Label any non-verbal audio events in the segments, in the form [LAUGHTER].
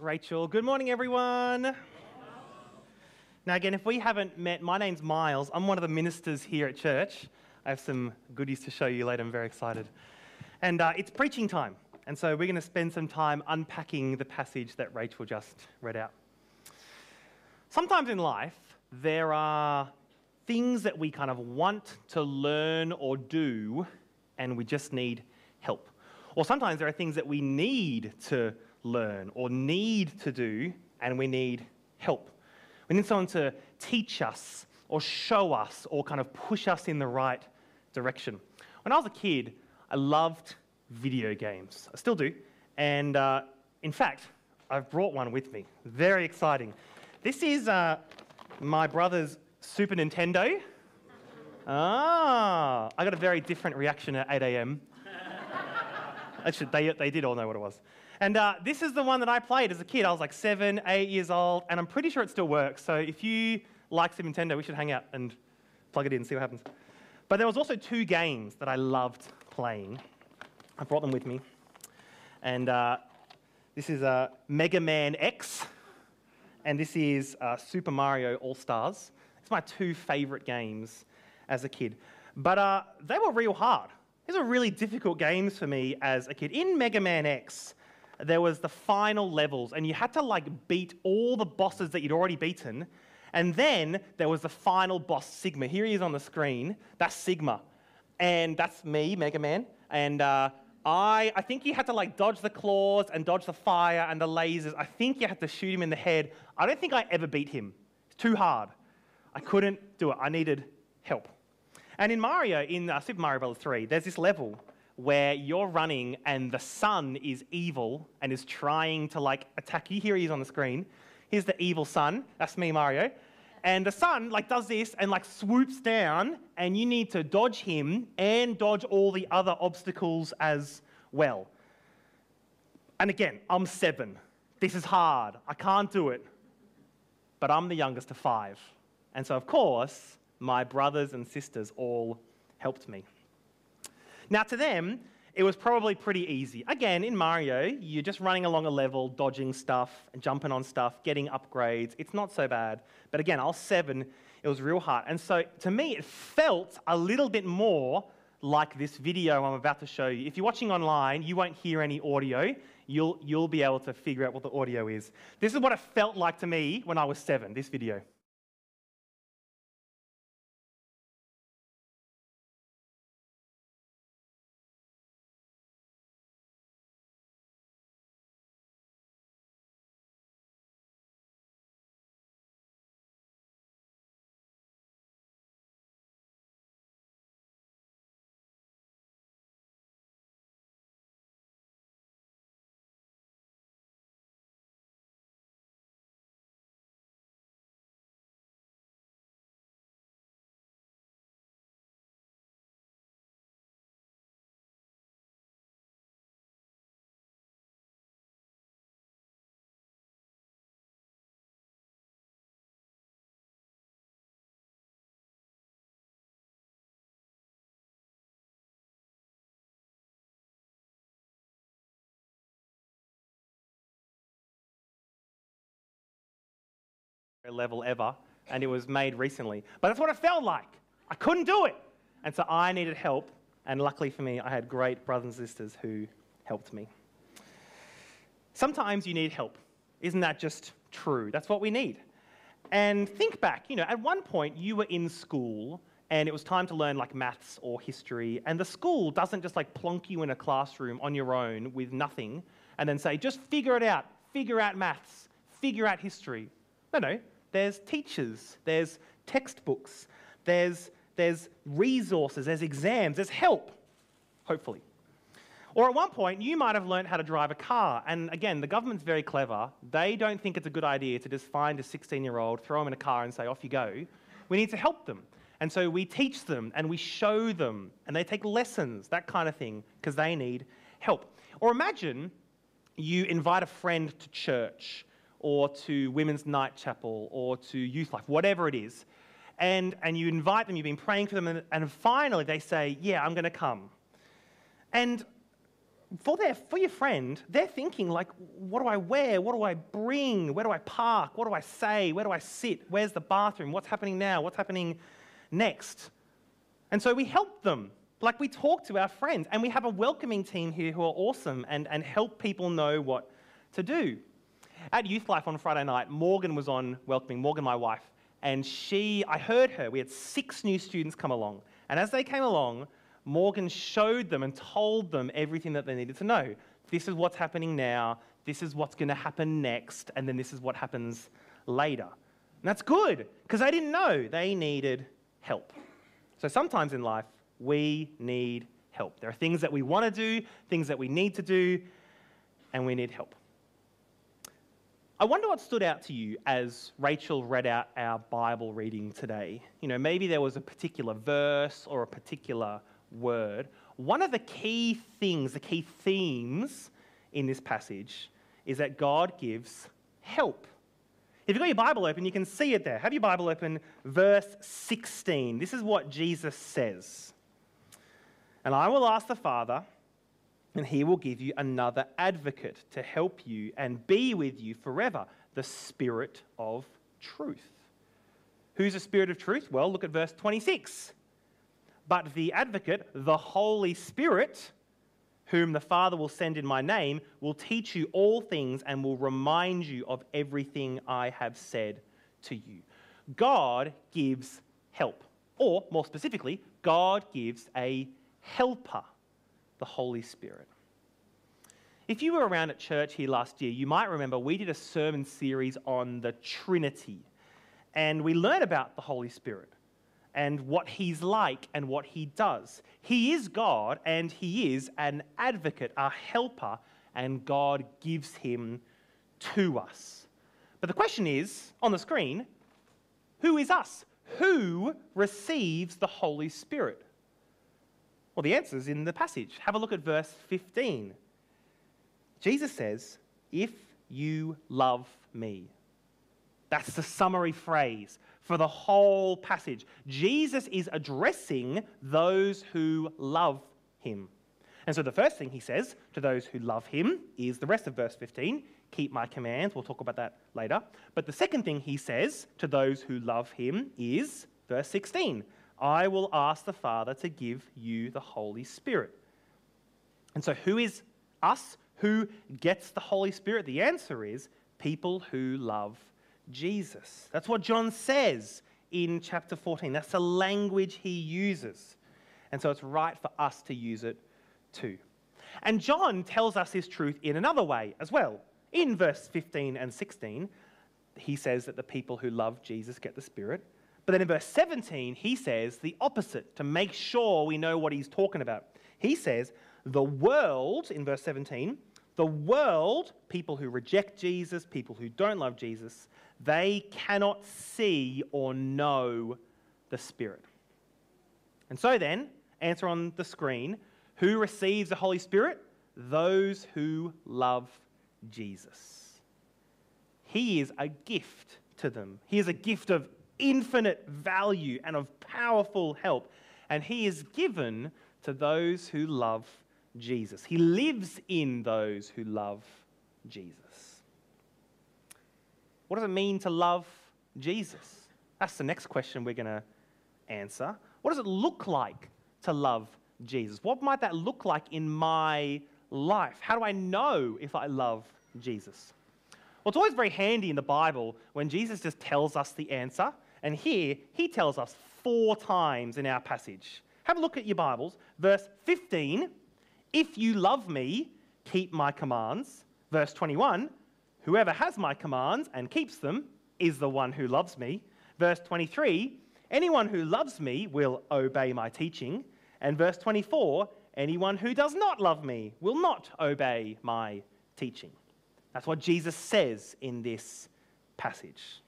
Rachel. Good morning, everyone. Now, again, if we haven't met, my name's Miles. I'm one of the ministers here at church. I have some goodies to show you later. I'm very excited. And uh, it's preaching time. And so we're going to spend some time unpacking the passage that Rachel just read out. Sometimes in life, there are things that we kind of want to learn or do, and we just need help. Or sometimes there are things that we need to learn or need to do, and we need help. We need someone to teach us or show us or kind of push us in the right direction. When I was a kid, I loved video games. I still do. And uh, in fact, I've brought one with me. Very exciting. This is uh, my brother's Super Nintendo. Ah, I got a very different reaction at 8 a.m. [LAUGHS] Actually, they, they did all know what it was. And uh, this is the one that I played as a kid. I was like seven, eight years old, and I'm pretty sure it still works. So if you like Super Nintendo, we should hang out and plug it in and see what happens. But there was also two games that I loved playing. I brought them with me. And uh, this is uh, Mega Man X, and this is uh, Super Mario All Stars. It's my two favorite games as a kid. But uh, they were real hard. These were really difficult games for me as a kid. In Mega Man X, there was the final levels, and you had to like beat all the bosses that you'd already beaten. And then there was the final boss, Sigma. Here he is on the screen. That's Sigma. And that's me, Mega Man. And uh, I, I think you had to like dodge the claws and dodge the fire and the lasers. I think you had to shoot him in the head. I don't think I ever beat him. It's too hard. I couldn't do it. I needed help. And in Mario, in uh, Super Mario Bros. 3, there's this level where you're running and the sun is evil and is trying to like attack you. Here he is on the screen. Here's the evil sun. That's me, Mario. And the sun like does this and like swoops down, and you need to dodge him and dodge all the other obstacles as well. And again, I'm seven. This is hard. I can't do it. But I'm the youngest of five. And so, of course, my brothers and sisters all helped me. Now, to them, it was probably pretty easy. Again, in Mario, you're just running along a level, dodging stuff, and jumping on stuff, getting upgrades. It's not so bad. But again, I was seven, it was real hard. And so to me, it felt a little bit more like this video I'm about to show you. If you're watching online, you won't hear any audio. You'll, you'll be able to figure out what the audio is. This is what it felt like to me when I was seven, this video. Level ever, and it was made recently. But that's what it felt like. I couldn't do it. And so I needed help, and luckily for me, I had great brothers and sisters who helped me. Sometimes you need help. Isn't that just true? That's what we need. And think back, you know, at one point you were in school and it was time to learn like maths or history, and the school doesn't just like plonk you in a classroom on your own with nothing and then say, just figure it out, figure out maths, figure out history. No, no. There's teachers, there's textbooks, there's, there's resources, there's exams, there's help, hopefully. Or at one point, you might have learned how to drive a car. And again, the government's very clever. They don't think it's a good idea to just find a 16 year old, throw them in a car, and say, off you go. We need to help them. And so we teach them and we show them, and they take lessons, that kind of thing, because they need help. Or imagine you invite a friend to church or to Women's Night Chapel or to Youth Life, whatever it is. And, and you invite them, you've been praying for them, and, and finally they say, Yeah, I'm going to come. And for, their, for your friend, they're thinking, like, what do I wear? What do I bring? Where do I park? What do I say? Where do I sit? Where's the bathroom? What's happening now? What's happening next? And so we help them. Like we talk to our friends, and we have a welcoming team here who are awesome and, and help people know what to do. At Youth Life on Friday night, Morgan was on welcoming, Morgan, my wife, and she, I heard her, we had six new students come along. And as they came along, Morgan showed them and told them everything that they needed to know. This is what's happening now, this is what's going to happen next, and then this is what happens later. And that's good, because they didn't know they needed help. So sometimes in life, we need help. There are things that we want to do, things that we need to do, and we need help. I wonder what stood out to you as Rachel read out our Bible reading today. You know, maybe there was a particular verse or a particular word, one of the key things, the key themes in this passage is that God gives help. If you've got your Bible open, you can see it there. Have your Bible open, verse 16. This is what Jesus says. And I will ask the Father, and he will give you another advocate to help you and be with you forever the Spirit of truth. Who's the Spirit of truth? Well, look at verse 26. But the advocate, the Holy Spirit, whom the Father will send in my name, will teach you all things and will remind you of everything I have said to you. God gives help. Or, more specifically, God gives a helper, the Holy Spirit. If you were around at church here last year, you might remember we did a sermon series on the Trinity. And we learned about the Holy Spirit and what he's like and what he does. He is God and he is an advocate, a helper, and God gives him to us. But the question is on the screen who is us? Who receives the Holy Spirit? Well, the answer is in the passage. Have a look at verse 15. Jesus says, If you love me. That's the summary phrase for the whole passage. Jesus is addressing those who love him. And so the first thing he says to those who love him is the rest of verse 15 keep my commands. We'll talk about that later. But the second thing he says to those who love him is verse 16 I will ask the Father to give you the Holy Spirit. And so, who is us? Who gets the Holy Spirit? The answer is people who love Jesus. That's what John says in chapter 14. That's the language he uses. And so it's right for us to use it too. And John tells us this truth in another way as well. In verse 15 and 16, he says that the people who love Jesus get the Spirit. But then in verse 17, he says the opposite to make sure we know what he's talking about. He says, The world, in verse 17, the world, people who reject Jesus, people who don't love Jesus, they cannot see or know the Spirit. And so then, answer on the screen who receives the Holy Spirit? Those who love Jesus. He is a gift to them, He is a gift of infinite value and of powerful help. And He is given to those who love Jesus. He lives in those who love Jesus. What does it mean to love Jesus? That's the next question we're going to answer. What does it look like to love Jesus? What might that look like in my life? How do I know if I love Jesus? Well, it's always very handy in the Bible when Jesus just tells us the answer. And here, he tells us four times in our passage. Have a look at your Bibles. Verse 15 If you love me, keep my commands. Verse 21 Whoever has my commands and keeps them is the one who loves me. Verse 23 Anyone who loves me will obey my teaching. And verse 24 Anyone who does not love me will not obey my teaching. That's what Jesus says in this passage.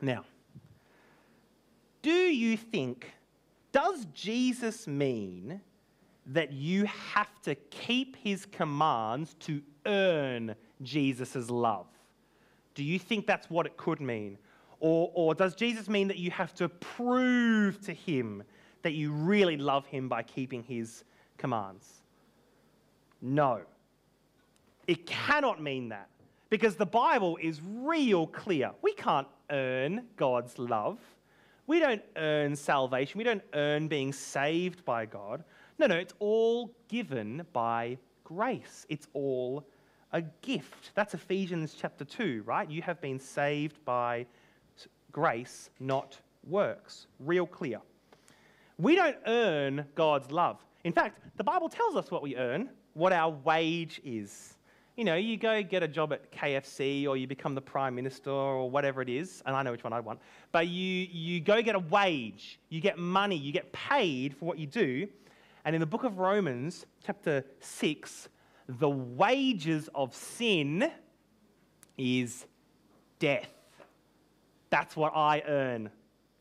Now, do you think, does Jesus mean that you have to keep his commands to earn Jesus' love? Do you think that's what it could mean? Or, or does Jesus mean that you have to prove to him that you really love him by keeping his commands? No. It cannot mean that because the Bible is real clear. We can't earn God's love. We don't earn salvation. We don't earn being saved by God. No, no, it's all given by grace. It's all a gift. That's Ephesians chapter 2, right? You have been saved by grace, not works. Real clear. We don't earn God's love. In fact, the Bible tells us what we earn, what our wage is you know, you go get a job at KFC or you become the prime minister or whatever it is, and I know which one I want, but you, you go get a wage, you get money, you get paid for what you do. And in the book of Romans, chapter 6, the wages of sin is death. That's what I earn.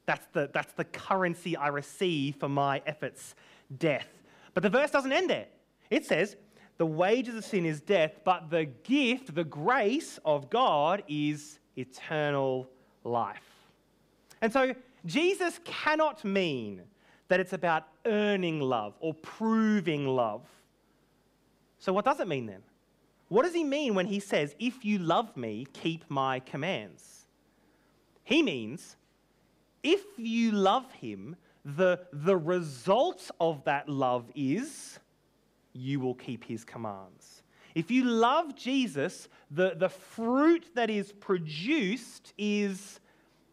That's the, that's the currency I receive for my efforts death. But the verse doesn't end there. It says, the wages of sin is death, but the gift, the grace of God is eternal life. And so Jesus cannot mean that it's about earning love or proving love. So, what does it mean then? What does he mean when he says, If you love me, keep my commands? He means, if you love him, the, the result of that love is you will keep his commands. If you love Jesus, the, the fruit that is produced is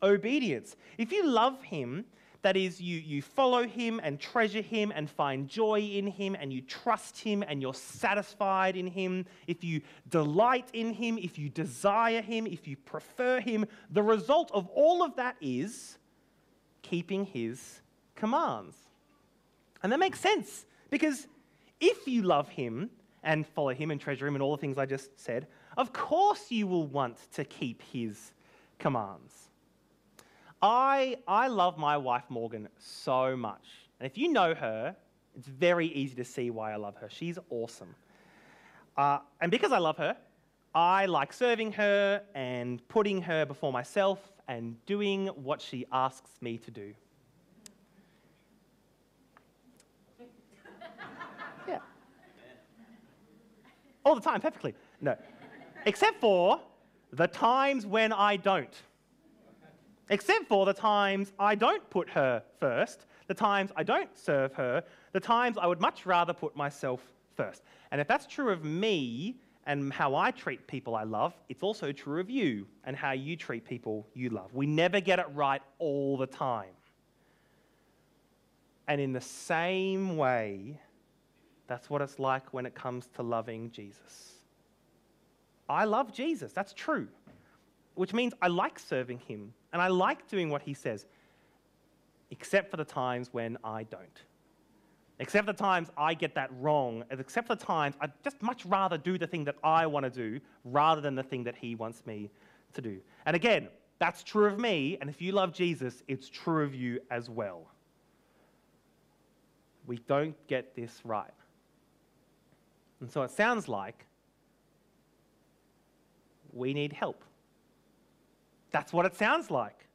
obedience. If you love him, that is, you, you follow him and treasure him and find joy in him and you trust him and you're satisfied in him, if you delight in him, if you desire him, if you prefer him, the result of all of that is keeping his commands. And that makes sense because if you love him and follow him and treasure him and all the things I just said, of course you will want to keep his commands. I, I love my wife Morgan so much. And if you know her, it's very easy to see why I love her. She's awesome. Uh, and because I love her, I like serving her and putting her before myself and doing what she asks me to do. All the time, perfectly. No. Except for the times when I don't. Except for the times I don't put her first, the times I don't serve her, the times I would much rather put myself first. And if that's true of me and how I treat people I love, it's also true of you and how you treat people you love. We never get it right all the time. And in the same way, that's what it's like when it comes to loving Jesus. I love Jesus, that's true, which means I like serving him and I like doing what he says, except for the times when I don't. Except for the times I get that wrong, except for the times I'd just much rather do the thing that I want to do rather than the thing that he wants me to do. And again, that's true of me, and if you love Jesus, it's true of you as well. We don't get this right. And so it sounds like we need help. That's what it sounds like.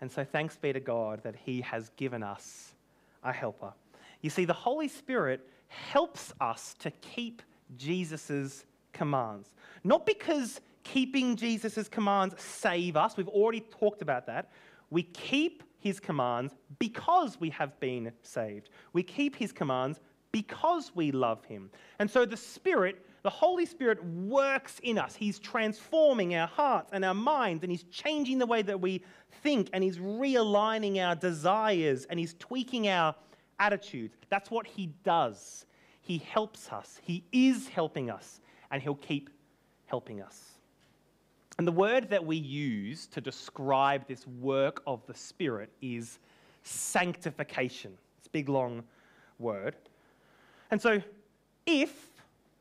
And so thanks be to God that He has given us a helper. You see, the Holy Spirit helps us to keep Jesus' commands. Not because keeping Jesus' commands save us, we've already talked about that. We keep his commands because we have been saved. We keep his commands because we love him. And so the Spirit, the Holy Spirit, works in us. He's transforming our hearts and our minds, and He's changing the way that we think, and He's realigning our desires, and He's tweaking our attitudes. That's what He does. He helps us, He is helping us, and He'll keep helping us. And the word that we use to describe this work of the Spirit is sanctification. It's a big, long word. And so, if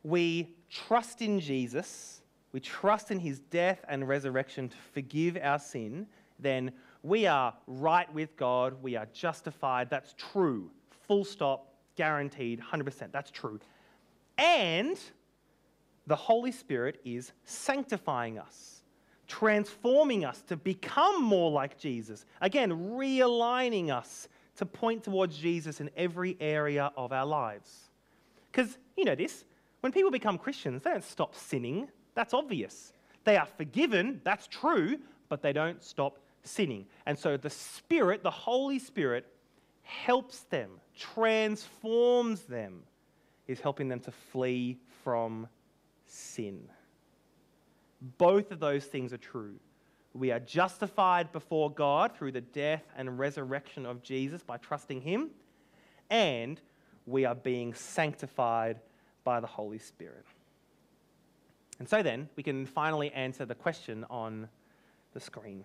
we trust in Jesus, we trust in his death and resurrection to forgive our sin, then we are right with God, we are justified. That's true. Full stop, guaranteed, 100%. That's true. And the Holy Spirit is sanctifying us, transforming us to become more like Jesus. Again, realigning us to point towards Jesus in every area of our lives. Because you know this when people become Christians, they don't stop sinning. That's obvious. They are forgiven, that's true, but they don't stop sinning. And so the Spirit, the Holy Spirit, helps them, transforms them, is helping them to flee from sin. Both of those things are true. We are justified before God through the death and resurrection of Jesus by trusting Him, and we are being sanctified by the Holy Spirit. And so then, we can finally answer the question on the screen.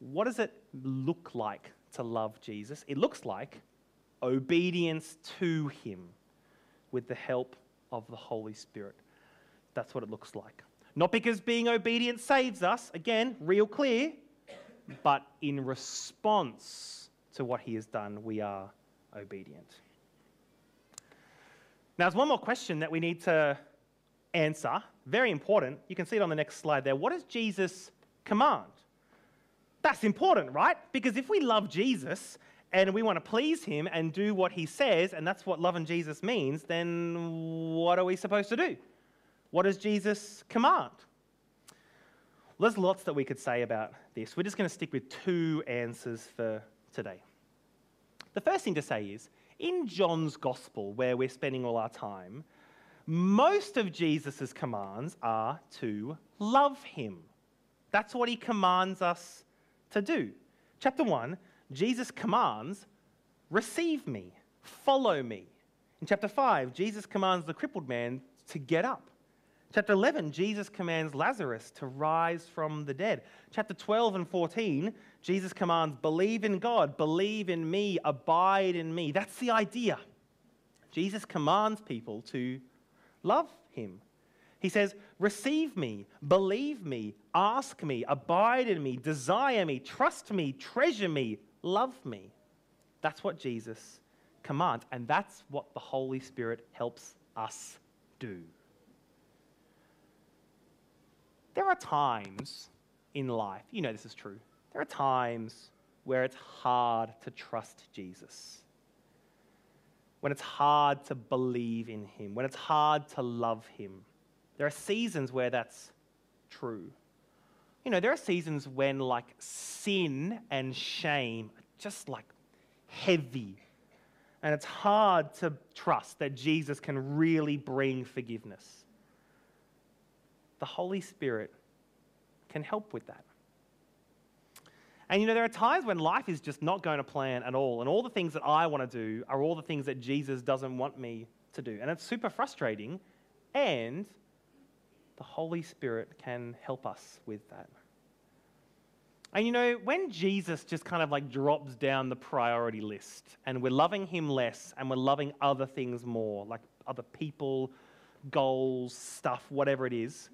What does it look like to love Jesus? It looks like obedience to Him with the help of the Holy Spirit. That's what it looks like. Not because being obedient saves us, again, real clear, but in response to what He has done, we are obedient. Now, there's one more question that we need to answer. Very important. You can see it on the next slide there. What does Jesus command? That's important, right? Because if we love Jesus and we want to please him and do what he says, and that's what loving Jesus means, then what are we supposed to do? What does Jesus command? Well, there's lots that we could say about this. We're just going to stick with two answers for today. The first thing to say is in John's gospel, where we're spending all our time, most of Jesus' commands are to love him. That's what he commands us to do. Chapter 1, Jesus commands, receive me, follow me. In chapter 5, Jesus commands the crippled man to get up. Chapter 11, Jesus commands Lazarus to rise from the dead. Chapter 12 and 14, Jesus commands, believe in God, believe in me, abide in me. That's the idea. Jesus commands people to love him. He says, receive me, believe me, ask me, abide in me, desire me, trust me, treasure me, love me. That's what Jesus commands, and that's what the Holy Spirit helps us do. There are times in life, you know this is true, there are times where it's hard to trust Jesus. When it's hard to believe in Him, when it's hard to love Him. There are seasons where that's true. You know, there are seasons when, like, sin and shame are just like heavy. And it's hard to trust that Jesus can really bring forgiveness the Holy Spirit can help with that. And you know, there are times when life is just not going to plan at all, and all the things that I want to do are all the things that Jesus doesn't want me to do. And it's super frustrating, and the Holy Spirit can help us with that. And you know, when Jesus just kind of like drops down the priority list and we're loving him less and we're loving other things more, like other people, goals, stuff, whatever it is,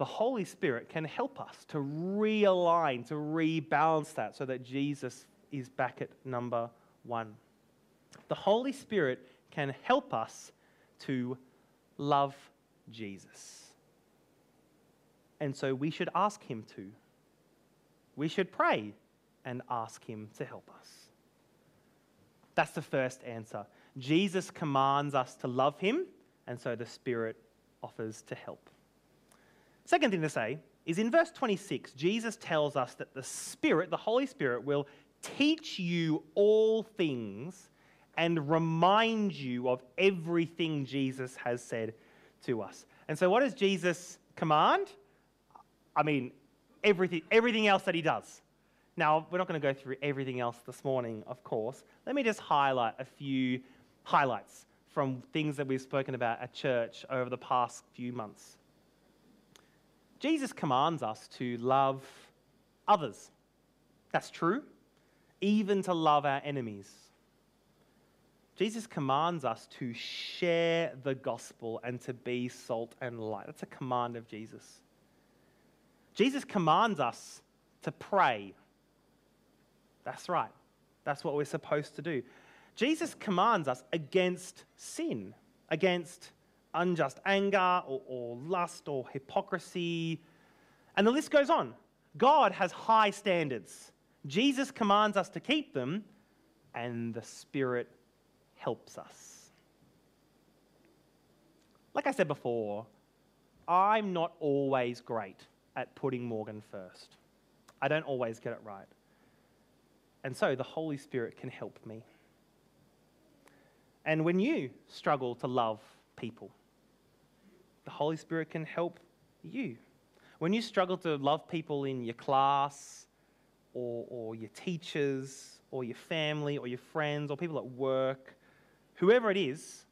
the Holy Spirit can help us to realign, to rebalance that so that Jesus is back at number one. The Holy Spirit can help us to love Jesus. And so we should ask Him to. We should pray and ask Him to help us. That's the first answer. Jesus commands us to love Him, and so the Spirit offers to help. Second thing to say is in verse 26, Jesus tells us that the Spirit, the Holy Spirit, will teach you all things and remind you of everything Jesus has said to us. And so, what does Jesus command? I mean, everything, everything else that he does. Now, we're not going to go through everything else this morning, of course. Let me just highlight a few highlights from things that we've spoken about at church over the past few months. Jesus commands us to love others. That's true, even to love our enemies. Jesus commands us to share the gospel and to be salt and light. That's a command of Jesus. Jesus commands us to pray. That's right. That's what we're supposed to do. Jesus commands us against sin, against unjust anger or, or lust or hypocrisy. And the list goes on. God has high standards. Jesus commands us to keep them, and the Spirit helps us. like I said before, I'm not always great at putting Morgan first. I don't always get it right. And so the Holy Spirit can help me. And when you struggle to love people, the Holy Spirit can help you. When you struggle to love people in your class or, or your teachers or your family or your friends or people at work, whoever it is,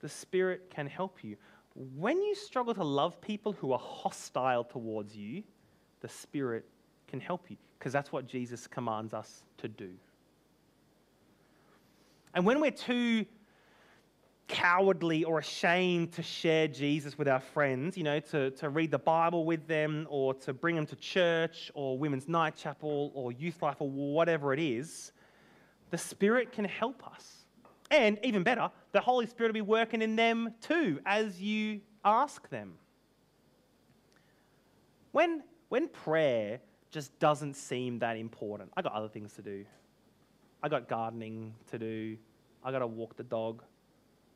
the Spirit can help you. When you struggle to love people who are hostile towards you, the Spirit can help you because that's what Jesus commands us to do. And when we're too cowardly or ashamed to share Jesus with our friends, you know, to, to read the Bible with them or to bring them to church or women's night chapel or youth life or whatever it is, the Spirit can help us. And even better, the Holy Spirit will be working in them too as you ask them. When, when prayer just doesn't seem that important, I got other things to do. I got gardening to do. I got to walk the dog.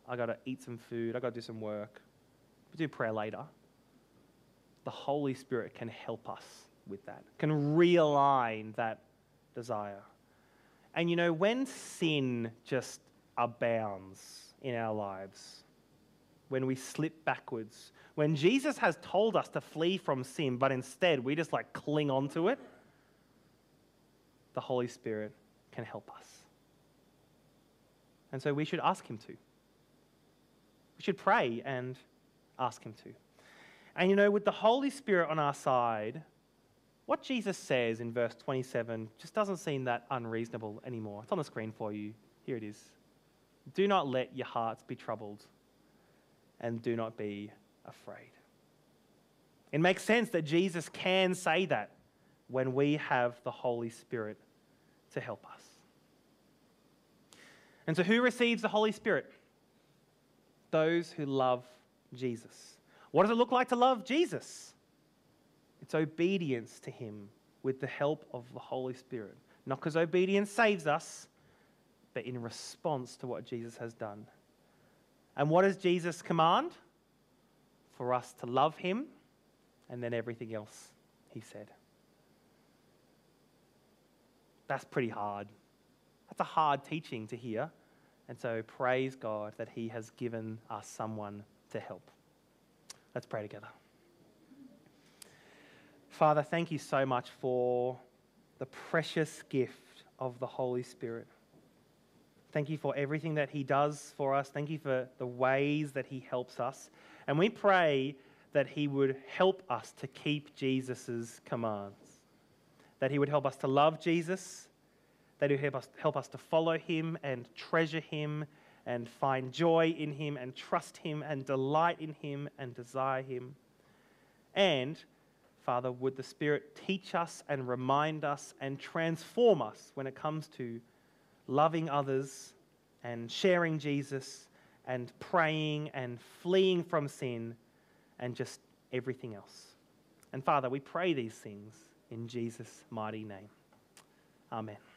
I got to eat some food. I got to do some work. We do prayer later. The Holy Spirit can help us with that, can realign that desire. And you know, when sin just abounds in our lives, when we slip backwards, when Jesus has told us to flee from sin, but instead we just like cling onto it, the Holy Spirit can help us. And so we should ask Him to. We should pray and ask Him to. And you know, with the Holy Spirit on our side, what Jesus says in verse 27 just doesn't seem that unreasonable anymore. It's on the screen for you. Here it is. Do not let your hearts be troubled, and do not be afraid. It makes sense that Jesus can say that when we have the Holy Spirit to help us. And so, who receives the Holy Spirit? Those who love Jesus. What does it look like to love Jesus? It's obedience to Him with the help of the Holy Spirit. Not because obedience saves us, but in response to what Jesus has done. And what does Jesus command? For us to love Him and then everything else He said. That's pretty hard. That's a hard teaching to hear. And so praise God that He has given us someone to help. Let's pray together. Father, thank you so much for the precious gift of the Holy Spirit. Thank you for everything that He does for us. Thank you for the ways that He helps us. And we pray that He would help us to keep Jesus' commands, that He would help us to love Jesus that will help us, help us to follow him and treasure him and find joy in him and trust him and delight in him and desire him. And, Father, would the Spirit teach us and remind us and transform us when it comes to loving others and sharing Jesus and praying and fleeing from sin and just everything else. And Father, we pray these things in Jesus' mighty name. Amen.